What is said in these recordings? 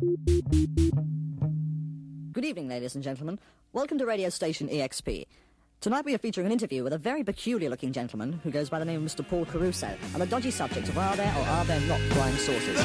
Good evening, ladies and gentlemen. Welcome to radio station EXP. Tonight we are featuring an interview with a very peculiar looking gentleman who goes by the name of Mr. Paul Caruso on the dodgy subject of are there or are there not flying saucers.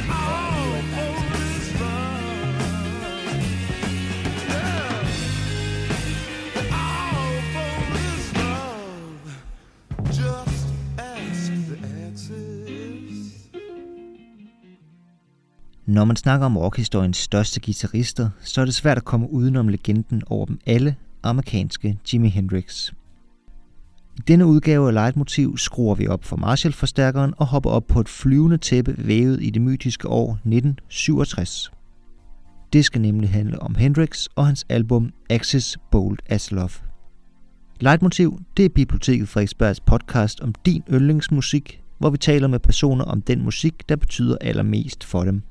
Når man snakker om rockhistoriens største guitarister, så er det svært at komme udenom legenden over dem alle, amerikanske Jimi Hendrix. I denne udgave af Leitmotiv skruer vi op for Marshall-forstærkeren og hopper op på et flyvende tæppe vævet i det mytiske år 1967. Det skal nemlig handle om Hendrix og hans album Axis Bold as Love. Leitmotiv, det er Biblioteket Frederiksbergs podcast om din yndlingsmusik, hvor vi taler med personer om den musik, der betyder allermest for dem.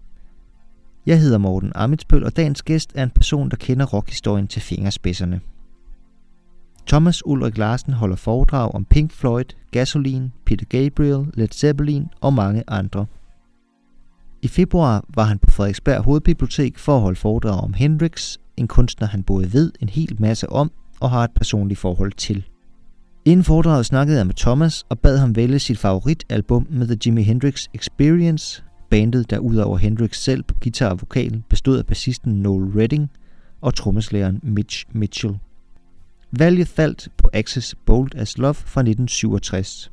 Jeg hedder Morten Amitsbøl, og dagens gæst er en person, der kender rockhistorien til fingerspidserne. Thomas Ulrik Larsen holder foredrag om Pink Floyd, Gasoline, Peter Gabriel, Led Zeppelin og mange andre. I februar var han på Frederiksberg Hovedbibliotek for at holde foredrag om Hendrix, en kunstner han både ved en hel masse om og har et personligt forhold til. Inden foredraget snakkede jeg med Thomas og bad ham vælge sit favoritalbum med The Jimi Hendrix Experience, bandet der udover Hendrix selv på guitar og vokal bestod af bassisten Noel Redding og trommeslageren Mitch Mitchell. Valget faldt på Axis Bold as Love fra 1967.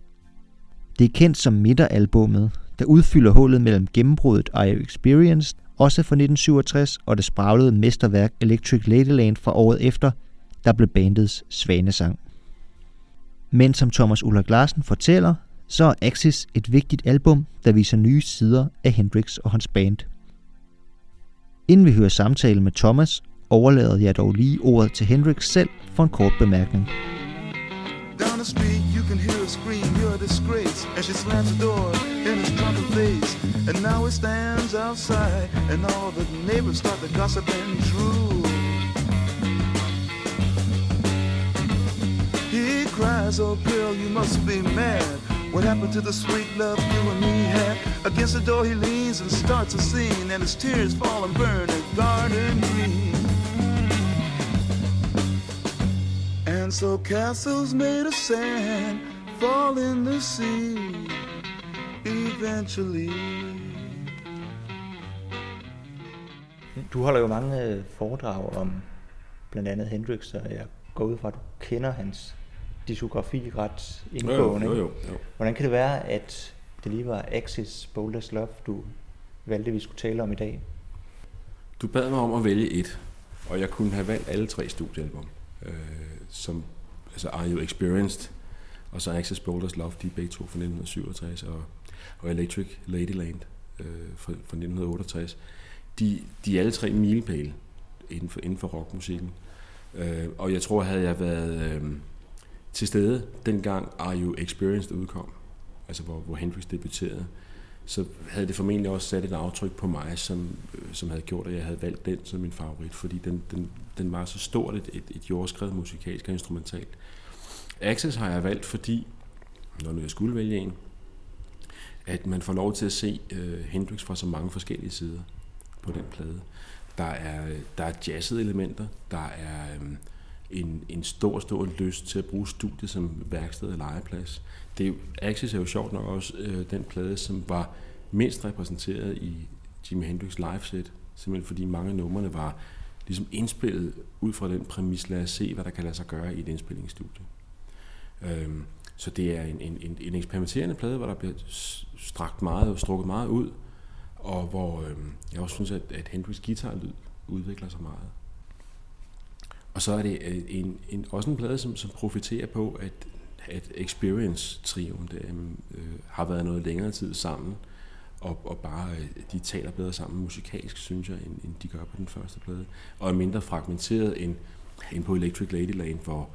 Det er kendt som midteralbummet, der udfylder hullet mellem gennembruddet I Have Experienced, også fra 1967, og det spraglede mesterværk Electric Ladyland fra året efter, der blev bandets svanesang. Men som Thomas Ulla Larsen fortæller, så er Axis et vigtigt album, der viser nye sider af Hendrix og hans band. Inden vi hører samtalen med Thomas, overlader jeg dog lige ordet til Hendrix selv for en kort bemærkning. Down the street, you can hear her scream, you're a disgrace. And she slams the door in his drunken face. And now he stands outside, and all the neighbors start to gossip and drool. He cries, oh girl, you must be mad. What happened to the sweet love you and me had? Against the door he leans and starts a scene, and his tears fall and burn a garden green. And so castles made of sand fall in the sea eventually. Du holder jo mange øh, foredrag om blandt andet Hendrix, og jeg går ud fra, at du kender hans diskografi ret indgående. Jo, jo, jo, jo. Hvordan kan det være, at det lige var Axis Bold as Love, du valgte, vi skulle tale om i dag? Du bad mig om at vælge et, og jeg kunne have valgt alle tre studiealbum. Øh, som, altså Are You Experienced, og så Access Boulders Love, de er begge to fra 1967, og, og Electric Ladyland øh, fra, fra 1968. De, de er alle tre milepæle inden for, inden for rockmusikken. Øh, og jeg tror, havde jeg været øh, til stede dengang Are You Experienced udkom, altså hvor, hvor Hendrix debuterede, så havde det formentlig også sat et aftryk på mig, som, øh, som havde gjort, at jeg havde valgt den som min favorit, fordi den, den, den var så stort et, et, et jordskrevet musikalsk og instrumentalt. Access har jeg valgt, fordi, når nu jeg skulle vælge en, at man får lov til at se uh, Hendrix fra så mange forskellige sider på den plade. Der er, øh, der er jazzede elementer, der er um, en, en stor, stor lyst til at bruge studiet som værksted og legeplads. Det er Axis er jo sjovt nok også øh, den plade, som var mindst repræsenteret i Jimi Hendrix live-set, simpelthen fordi mange af numrene var ligesom indspillet ud fra den præmis, lad os se, hvad der kan lade sig gøre i et indspillingsstudie. Øhm, så det er en, en, en, en eksperimenterende plade, hvor der bliver strakt meget, og strukket meget ud, og hvor øhm, jeg også synes, at, at Hendrix guitarlyd udvikler sig meget. Og så er det en, en, også en plade, som, som profiterer på, at, at Experience-trioen der, øhm, øh, har været noget længere tid sammen, og, og bare øh, de taler bedre sammen musikalsk, synes jeg, end, end de gør på den første plade. Og er mindre fragmenteret end, end på Electric Ladyland, hvor,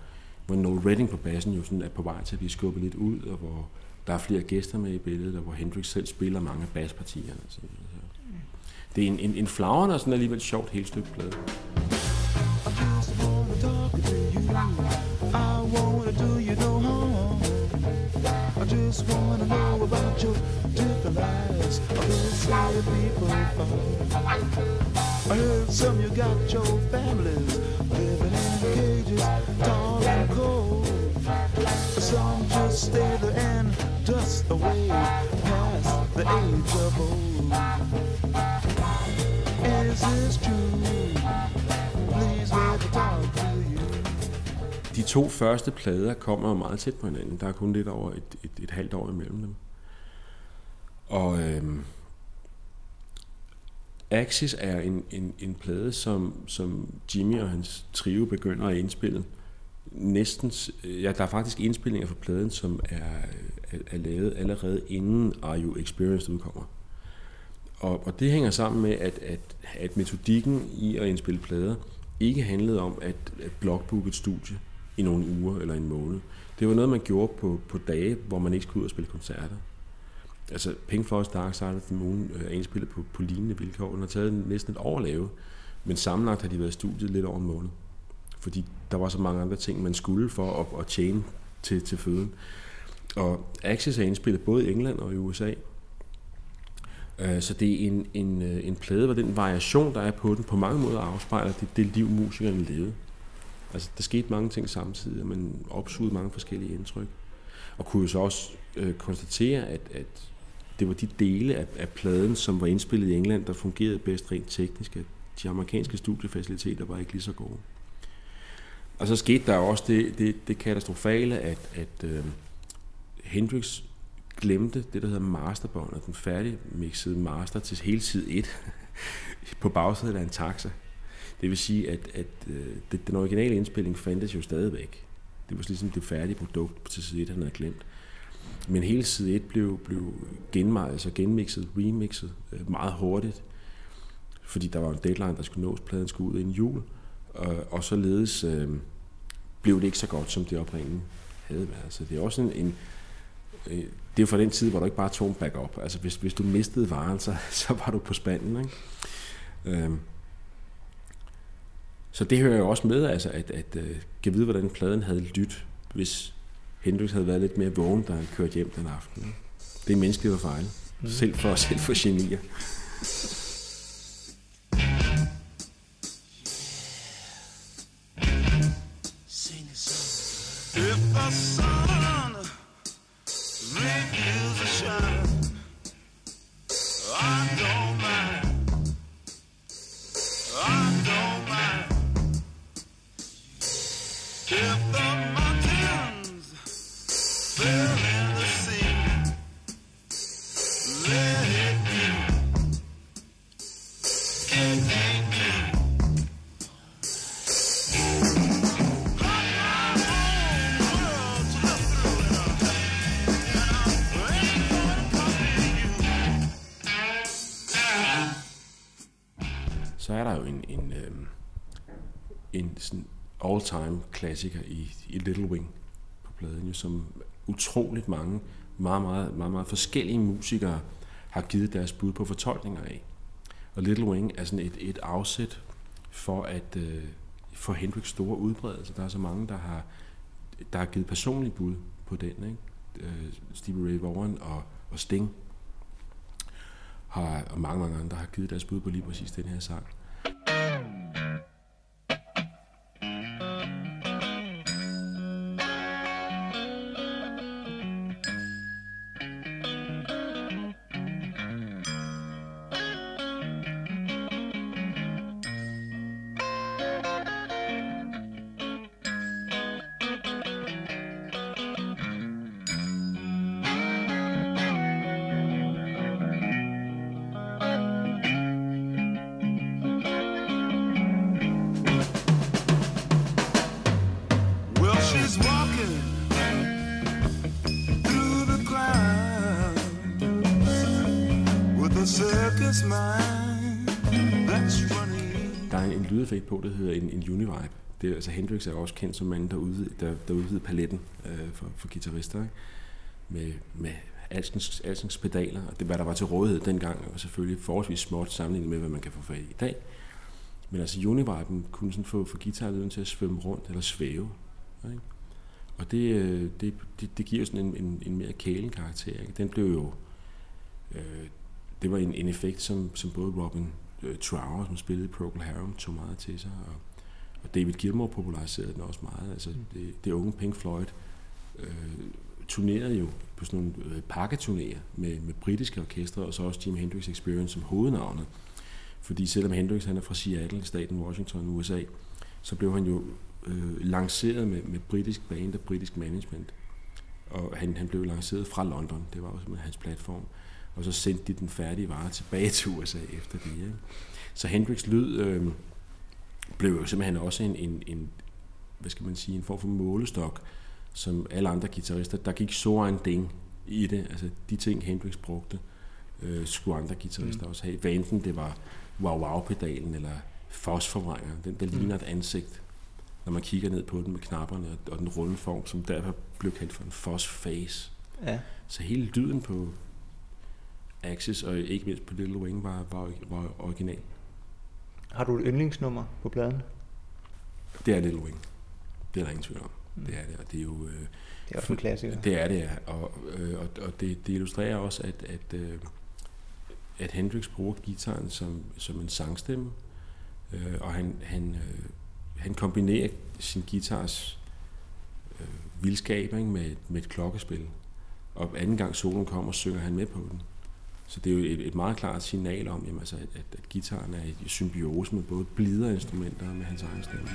hvor Noel Redding på bassen jo sådan er på vej til at blive skubbet lidt ud, og hvor der er flere gæster med i billedet, og hvor Hendrix selv spiller mange af basspartierne. Så, så. Det er en, en, en flagrende og sådan alligevel sjovt helt stykke plade. About your people from. People. I heard some you got your families living in cages, tall and cold. Some just stay there and dust away past the age of old. Is this true? Please let me talk to you. De to første plader kommer meget tæt på hinanden. Der er kun lidt over et, et, et halvt år imellem dem. Og øhm, Axis er en, en, en plade, som, som Jimmy og hans trio begynder at indspille. Næsten, ja, der er faktisk indspillinger for pladen, som er, er, er lavet allerede inden Are You Experienced udkommer. Og, og det hænger sammen med, at, at, at metodikken i at indspille plader ikke handlede om at, at blogbooke et studie i nogle uger eller en måned. Det var noget, man gjorde på, på dage, hvor man ikke skulle ud og spille koncerter. Altså Pink Floyd's Dark Side of the Moon øh, er indspillet på, på lignende vilkår. Den har taget næsten et år at lave, men sammenlagt har de været i studiet lidt over en måned. Fordi der var så mange andre ting, man skulle for at, at tjene til, til føden. Og Axis er indspillet både i England og i USA. Øh, så det er en, en, øh, en plade, hvor den variation, der er på den, på mange måder afspejler det, det liv, musikerne levede. Altså, der skete mange ting samtidig, og man opsugede mange forskellige indtryk. Og kunne jo så også øh, konstatere, at, at det var de dele af, af pladen, som var indspillet i England, der fungerede bedst rent teknisk. At de amerikanske studiefaciliteter var ikke lige så gode. Og så skete der også det, det, det katastrofale, at, at øh, Hendrix glemte det, der hedder masterbåndet, den færdigmixede master til hele side 1 på bagsiden af en taxa. Det vil sige, at, at øh, det, den originale indspilling fandtes jo stadigvæk. Det var ligesom det færdige produkt til side 1, han havde glemt. Men hele side 1 blev, blev genmejet, altså genmixet, remixet øh, meget hurtigt, fordi der var en deadline, der skulle nås, pladen skulle ud inden jul, og, og således øh, blev det ikke så godt, som det oprindeligt havde været. Så det er også en, en øh, det er fra den tid, hvor du ikke bare tog en backup. Altså hvis, hvis du mistede varen, så, så var du på spanden. Ikke? Øh, Så det hører jo også med, altså, at, at øh, kan vide, hvordan pladen havde lyttet, hvis Hendrix havde været lidt mere vågen, da han kørte hjem den aften. Det er menneskeligt at fejle. Selv for, selv for genier. If the sun Så er der jo en, en, øh, en sådan all-time klassiker i, i Little Wing på pladen, jo, som utroligt mange, meget, meget, meget, meget forskellige musikere har givet deres bud på fortolkninger af. Og Little Wing er sådan et, et afsæt for at øh, for Hendrix store udbredelse. Der er så mange, der har, der har givet personlige bud på den. Ikke? Øh, Stevie Ray Vaughan og, og Sting har, og mange, mange andre har givet deres bud på lige præcis den her sang. Circus mind that's running. Der er en, lydeffekt på, der hedder en, en univibe. Det, er- altså Hendrix er også kendt som manden, der, udvidede, der, der udvidede paletten øh, for, for guitarister. Ikke? Med, med alskens, alskens pedaler, og det hvad der var til rådighed dengang, og selvfølgelig forholdsvis småt sammenlignet med, hvad man kan få fat i i dag. Men altså univiben kunne sådan få, få guitarlyden til at svømme rundt eller svæve. Ikke? Og det, øh, det, det, det giver sådan en, en, en mere kælen karakter. Ikke? Den blev jo... Øh, det var en, en effekt, som, som både Robin øh, Trower, som spillede i Procol Harum, tog meget til sig, og, og David Gilmour populariserede den også meget. Altså, mm. det, det unge Pink Floyd øh, turnerede jo på sådan nogle øh, pakketurnéer med, med britiske orkestre, og så også Jimi Hendrix Experience som hovednavnet. Fordi selvom Hendrix han er fra Seattle, staten Washington, USA, så blev han jo øh, lanceret med, med britisk band og britisk management. Og han, han blev lanceret fra London, det var også med hans platform. Og så sendte de den færdige vare tilbage til USA efter det. Ikke? Så Hendrix lyd øh, blev jo simpelthen også en, en, en, hvad skal man sige, en form for målestok, som alle andre guitarister. Der gik så en ding i det. Altså de ting, Hendrix brugte, øh, skulle andre guitarister mm. også have. Hvad enten det var wow-wow-pedalen eller fosforvrænger, den der ligner et ansigt, når man kigger ned på den med knapperne og den runde form, som derfor blev kaldt for en fos-face. Ja. Så hele lyden på Axis og ikke mindst på Little Wing var, var, var original. Har du et yndlingsnummer på pladen? Det er Little Wing. Det er der ingen tvivl om. Mm. Det er det, og det er jo... Øh, det er også en klassiker. Det er det, ja. Og, øh, og, og det, det illustrerer også, at, at, øh, at Hendrix bruger gitaren som, som en sangstemme, øh, og han, han, øh, han kombinerer sin guitars øh, vildskab ikke, med, med et klokkespil. Og anden gang solen kommer, synger han med på den. Så det er jo et, et meget klart signal om, jamen, altså, at, at, at gitaren er i symbiose med både blidere instrumenter og med hans egen stemme.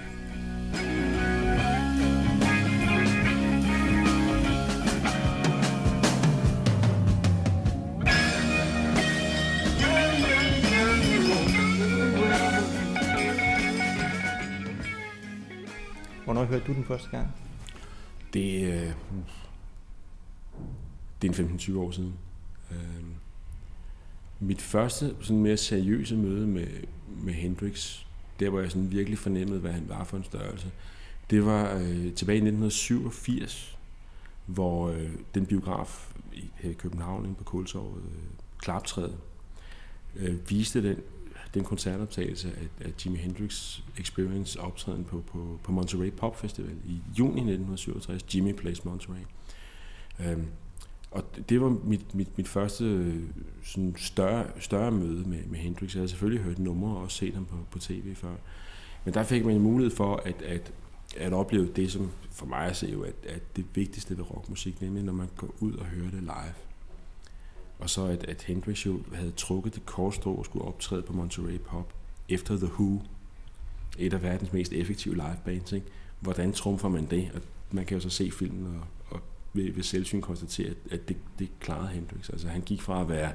Hvornår hørte du den første gang? Det, øh, det er en 15-20 år siden. Øh, mit første sådan mere seriøse møde med, med Hendrix, der hvor jeg sådan virkelig fornemmede, hvad han var for en størrelse, det var øh, tilbage i 1987, hvor øh, den biograf i, her i København på Kultorvet, øh, Klaptræet, øh, viste den den koncertoptagelse af, af Jimi Hendrix Experience optræden på, på, på Monterey Pop Festival i juni 1967, Jimmy Plays Monterey. Øh, og det var mit, mit, mit første øh, sådan større, større møde med, med Hendrix. Jeg havde selvfølgelig hørt numre og også set ham på, på tv før. Men der fik man en mulighed for at, at, at opleve det, som for mig at se jo, at, at det vigtigste ved rockmusik, nemlig når man går ud og hører det live. Og så at, at Hendrix jo havde trukket det korstå og skulle optræde på Monterey Pop efter The Who, et af verdens mest effektive livebands. Ikke? Hvordan trumfer man det? Og man kan jo så se filmen og, og ved, ved selvsyn konstatere, at, at det, det klarede Hendrix. Altså han gik fra at være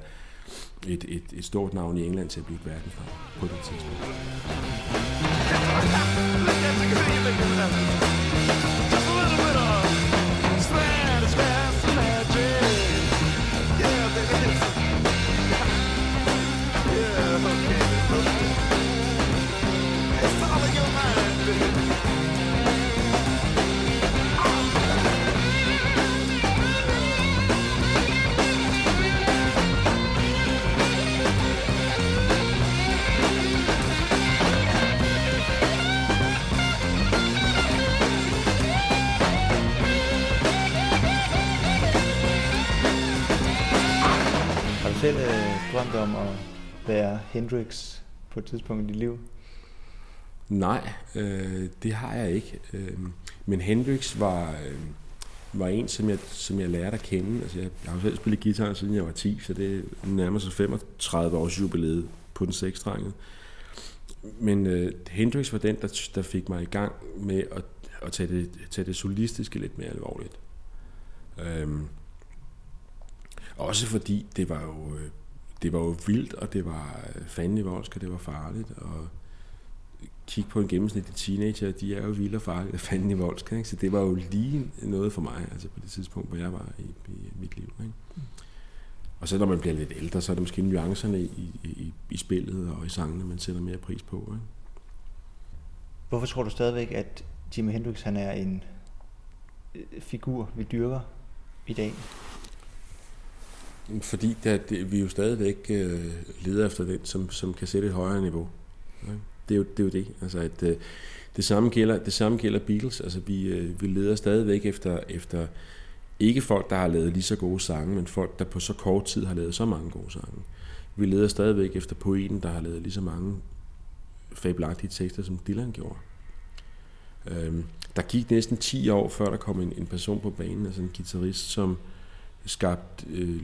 et, et, et stort navn i England til at blive et verdensnavn på det tidspunkt. Om at være Hendrix på et tidspunkt i dit liv? Nej, øh, det har jeg ikke. Øh, men Hendrix var, øh, var en, som jeg, som jeg lærte at kende. Altså, jeg, jeg har selv spillet guitar, siden jeg var 10, så det er sig 35 års jubilæet på den seksstrengede. Men øh, Hendrix var den, der, der fik mig i gang med at, at tage, det, tage det solistiske lidt mere alvorligt. Øh, også fordi det var jo, øh, det var jo vildt, og det var øh, fandme voldsk, og det var farligt. Og kig på en gennemsnitlig teenager, de er jo vildt og farlige og fandme voldsk. Ikke? Så det var jo lige noget for mig, altså på det tidspunkt, hvor jeg var i, i mit liv. Ikke? Og så når man bliver lidt ældre, så er det måske nuancerne i, i, i spillet og i sangene, man sætter mere pris på. Ikke? Hvorfor tror du stadigvæk, at Jimi Hendrix han er en øh, figur, vi dyrker i dag? Fordi der, det, vi jo stadigvæk øh, leder efter den, som, som kan sætte et højere niveau. Ja? Det, er jo, det er jo det. Altså, at, øh, det, samme gælder, det samme gælder Beatles. Altså, vi, øh, vi leder stadigvæk efter, efter ikke folk, der har lavet lige så gode sange, men folk, der på så kort tid har lavet så mange gode sange. Vi leder stadigvæk efter poeten, der har lavet lige så mange fabelagtige tekster, som Dylan gjorde. Øhm, der gik næsten 10 år, før der kom en, en person på banen, altså en guitarist, som skabte øh,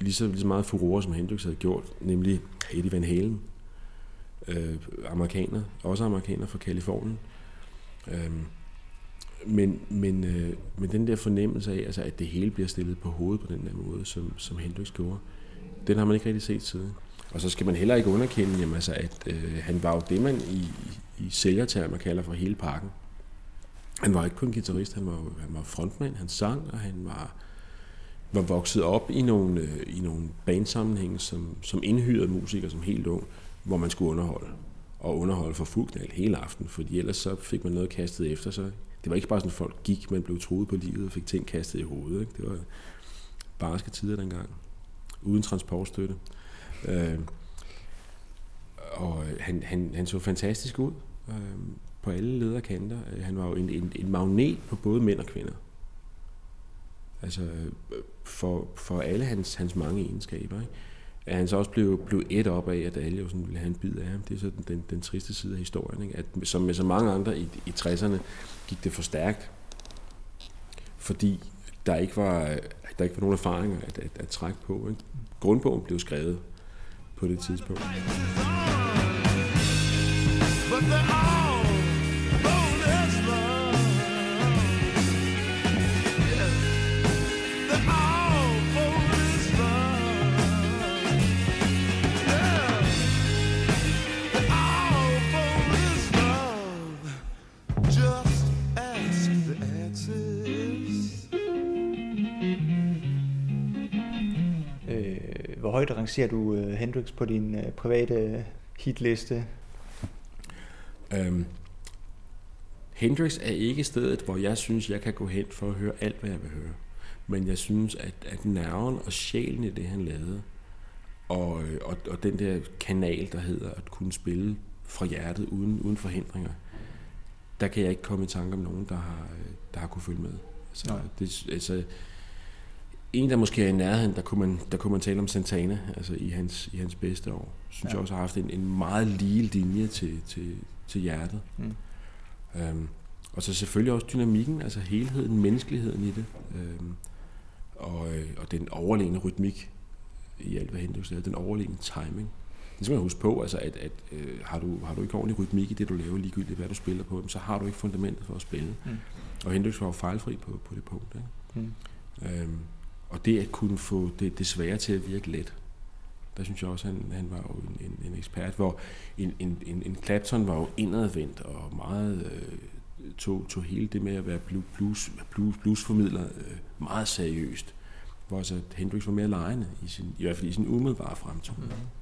lige, så, lige så meget furore, som Hendrix havde gjort, nemlig Eddie Van Halen, øh, amerikaner, også amerikaner fra Kalifornien. Øh, men, men, øh, men den der fornemmelse af, altså, at det hele bliver stillet på hovedet på den der måde, som, som Hendrix gjorde, den har man ikke rigtig set siden. Og så skal man heller ikke underkende, jamen, altså, at øh, han var jo det, man i, i, i sælgertermer kalder for hele pakken. Han var ikke kun guitarist, han var, han var frontmand, han sang, og han var, var vokset op i nogle, øh, i nogle bandsammenhænge som, som indhyrede musikere som helt ung, hvor man skulle underholde. Og underholde for fuld knald hele aften, fordi ellers så fik man noget kastet efter sig. Det var ikke bare sådan, at folk gik, man blev troet på livet og fik ting kastet i hovedet. Ikke? Det var barske tider dengang, uden transportstøtte. Øh, og han, han, han så fantastisk ud øh, på alle lederkanter. Øh, han var jo en, en, en magnet på både mænd og kvinder. Altså for, for alle hans, hans mange egenskaber. Ikke? At han så også blev, blev et op af, at alle jo sådan ville have en bid af ham. Det er så den, den, den triste side af historien. Ikke? At som med så mange andre i, i 60'erne gik det for stærkt. Fordi der ikke var, der ikke var nogen erfaringer at, at, at trække på. Ikke? Grundbogen blev skrevet på det tidspunkt. But all Hvor højt rangerer du uh, Hendrix på din uh, private hitliste? Um, Hendrix er ikke stedet, hvor jeg synes, jeg kan gå hen for at høre alt, hvad jeg vil høre. Men jeg synes, at, at nerven og sjælen i det, han lavede, og, øh, og, og den der kanal, der hedder at kunne spille fra hjertet uden, uden forhindringer, der kan jeg ikke komme i tanke om nogen, der har, der har kunne følge med. Altså, det, altså, en, der måske er i nærheden, der kunne man, der kunne man tale om Santana, altså i hans, i hans bedste år. Synes ja. jeg også har haft en, en meget lige linje til, til, til hjertet. Mm. Øhm, og så selvfølgelig også dynamikken, altså helheden, menneskeligheden i det. Øhm, og, øh, og den overlegne rytmik i alt, hvad Hendrix lavede, den overlegne timing. Det skal man huske på, altså at, at øh, har, du, har du ikke ordentlig rytmik i det, du laver, ligegyldigt hvad du spiller på, så har du ikke fundamentet for at spille. Mm. Og Hendrix var jo fejlfri på, på det punkt. Ikke? Mm. Øhm, og det at kunne få det, det svære til at virke let, der synes jeg også, han, han var jo en, en, en ekspert, hvor en, en, en, en Clapton var jo indadvendt og meget øh, tog, tog hele det med at være blues, blues, bluesformidler øh, meget seriøst, hvor så Hendrix var mere lejende, i, sin, i hvert fald i sin umiddelbare fremtoning. Mm.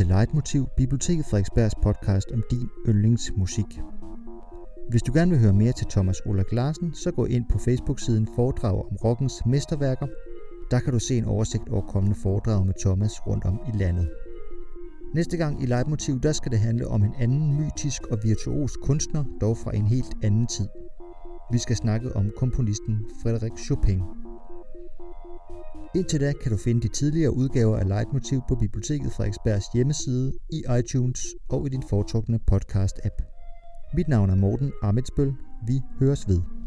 Til Leitmotiv, Biblioteket Frederiksbergs podcast om din yndlingsmusik. Hvis du gerne vil høre mere til Thomas Ulrik Larsen, så gå ind på Facebook-siden Foredrag om rockens mesterværker. Der kan du se en oversigt over kommende foredrag med Thomas rundt om i landet. Næste gang i Leitmotiv, der skal det handle om en anden mytisk og virtuos kunstner, dog fra en helt anden tid. Vi skal snakke om komponisten Frederik Chopin. Indtil da kan du finde de tidligere udgaver af Leitmotiv på Biblioteket Frederiksbergs hjemmeside, i iTunes og i din foretrukne podcast-app. Mit navn er Morten Amitsbøl. Vi høres ved.